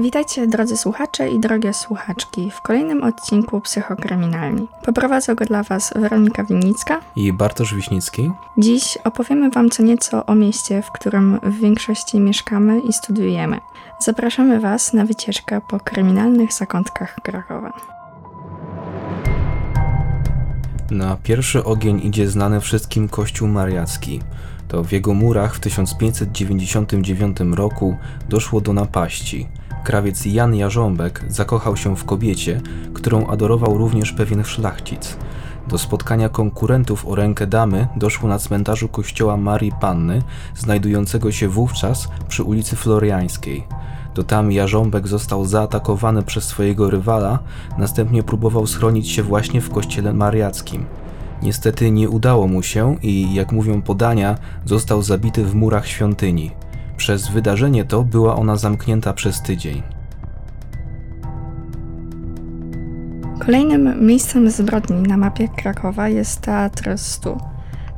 Witajcie drodzy słuchacze i drogie słuchaczki w kolejnym odcinku Psychokryminalni. Poprowadzę go dla Was Weronika Winnicka i Bartosz Wiśnicki. Dziś opowiemy Wam co nieco o mieście, w którym w większości mieszkamy i studiujemy. Zapraszamy Was na wycieczkę po kryminalnych zakątkach Krakowa. Na pierwszy ogień idzie znany wszystkim Kościół Mariacki. To w jego murach w 1599 roku doszło do napaści. Krawiec Jan Jarząbek zakochał się w kobiecie, którą adorował również pewien szlachcic. Do spotkania konkurentów o rękę damy doszło na cmentarzu kościoła Marii Panny, znajdującego się wówczas przy ulicy Floriańskiej. To tam Jarząbek został zaatakowany przez swojego rywala, następnie próbował schronić się właśnie w kościele mariackim. Niestety nie udało mu się i, jak mówią podania, został zabity w murach świątyni. Przez wydarzenie to była ona zamknięta przez tydzień. Kolejnym miejscem zbrodni na mapie Krakowa jest Teatr Stu.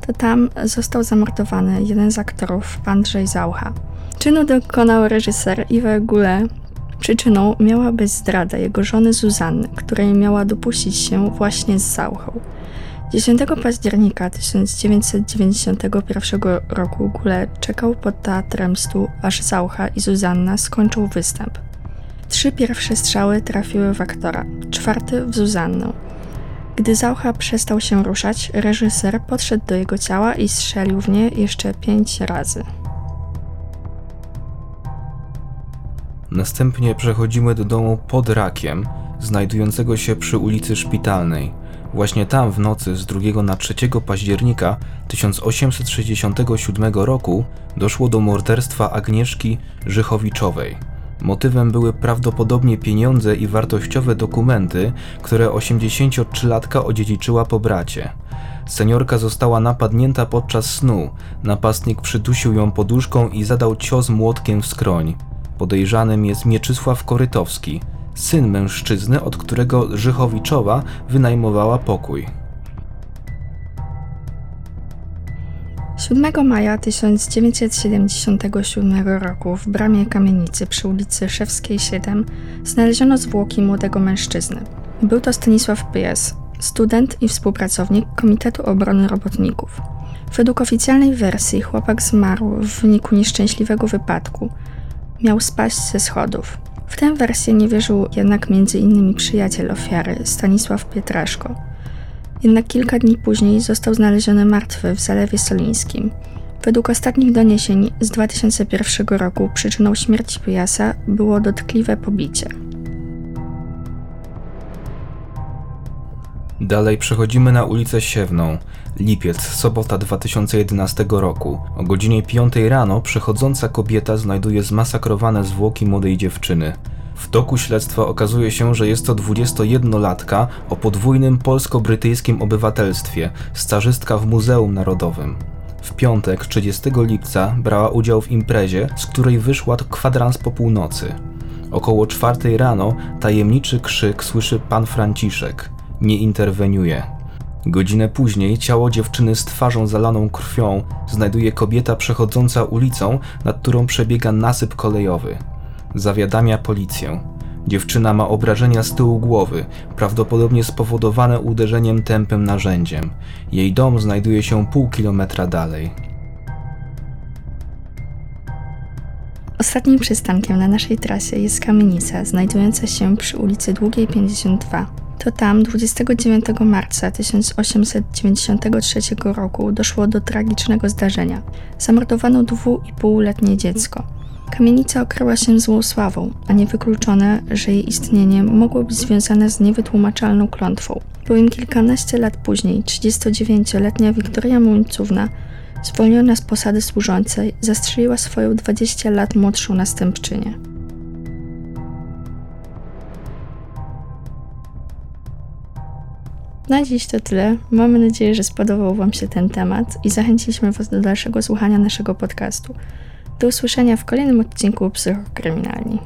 To tam został zamordowany jeden z aktorów, Andrzej Zaucha. Czynu dokonał reżyser Yves Goulet. Przyczyną miała być zdrada jego żony Zuzanny, której miała dopuścić się właśnie z Zauchą. 10 października 1991 roku Gule czekał pod teatrem stu, aż Zaucha i Zuzanna skończył występ. Trzy pierwsze strzały trafiły w aktora, czwarty w Zuzannę. Gdy Zaucha przestał się ruszać, reżyser podszedł do jego ciała i strzelił w nie jeszcze pięć razy. Następnie przechodzimy do domu pod Rakiem, znajdującego się przy ulicy Szpitalnej. Właśnie tam w nocy z 2 na 3 października 1867 roku doszło do morderstwa Agnieszki Żychowiczowej. Motywem były prawdopodobnie pieniądze i wartościowe dokumenty, które 83-latka odziedziczyła po bracie. Seniorka została napadnięta podczas snu. Napastnik przydusił ją poduszką i zadał cios młotkiem w skroń. Podejrzanym jest Mieczysław Korytowski, syn mężczyzny, od którego Żychowiczowa wynajmowała pokój. 7 maja 1977 roku w bramie kamienicy przy ulicy Szewskiej 7 znaleziono zwłoki młodego mężczyzny. Był to Stanisław Pyjas, student i współpracownik Komitetu Obrony Robotników. Według oficjalnej wersji chłopak zmarł w wyniku nieszczęśliwego wypadku. Miał spaść ze schodów. W tę wersję nie wierzył jednak m.in. przyjaciel ofiary, Stanisław Pietraszko. Jednak kilka dni później został znaleziony martwy w Zalewie Solińskim. Według ostatnich doniesień z 2001 roku przyczyną śmierci Pijasa było dotkliwe pobicie. Dalej przechodzimy na ulicę Siewną. Lipiec, sobota 2011 roku. O godzinie 5 rano przechodząca kobieta znajduje zmasakrowane zwłoki młodej dziewczyny. W toku śledztwa okazuje się, że jest to 21-latka o podwójnym polsko-brytyjskim obywatelstwie, stażystka w Muzeum Narodowym. W piątek, 30 lipca, brała udział w imprezie, z której wyszła kwadrans po północy. Około czwartej rano tajemniczy krzyk słyszy pan Franciszek. Nie interweniuje. Godzinę później ciało dziewczyny z twarzą zalaną krwią znajduje kobieta przechodząca ulicą, nad którą przebiega nasyp kolejowy. Zawiadamia policję. Dziewczyna ma obrażenia z tyłu głowy, prawdopodobnie spowodowane uderzeniem tępym narzędziem. Jej dom znajduje się pół kilometra dalej. Ostatnim przystankiem na naszej trasie jest kamienica znajdująca się przy ulicy Długiej 52. To tam 29 marca 1893 roku doszło do tragicznego zdarzenia. Zamordowano dwuipółletnie dziecko. Kamienica okryła się złą sławą, a niewykluczone, że jej istnienie mogło być związane z niewytłumaczalną klątwą. Bowiem kilkanaście lat później 39-letnia Wiktoria Muńcówna, zwolniona z posady służącej, zastrzeliła swoją 20 lat młodszą następczynię. Na dziś to tyle. Mamy nadzieję, że spodobał Wam się ten temat i zachęciliśmy Was do dalszego słuchania naszego podcastu. Do usłyszenia w kolejnym odcinku Psychokryminalni.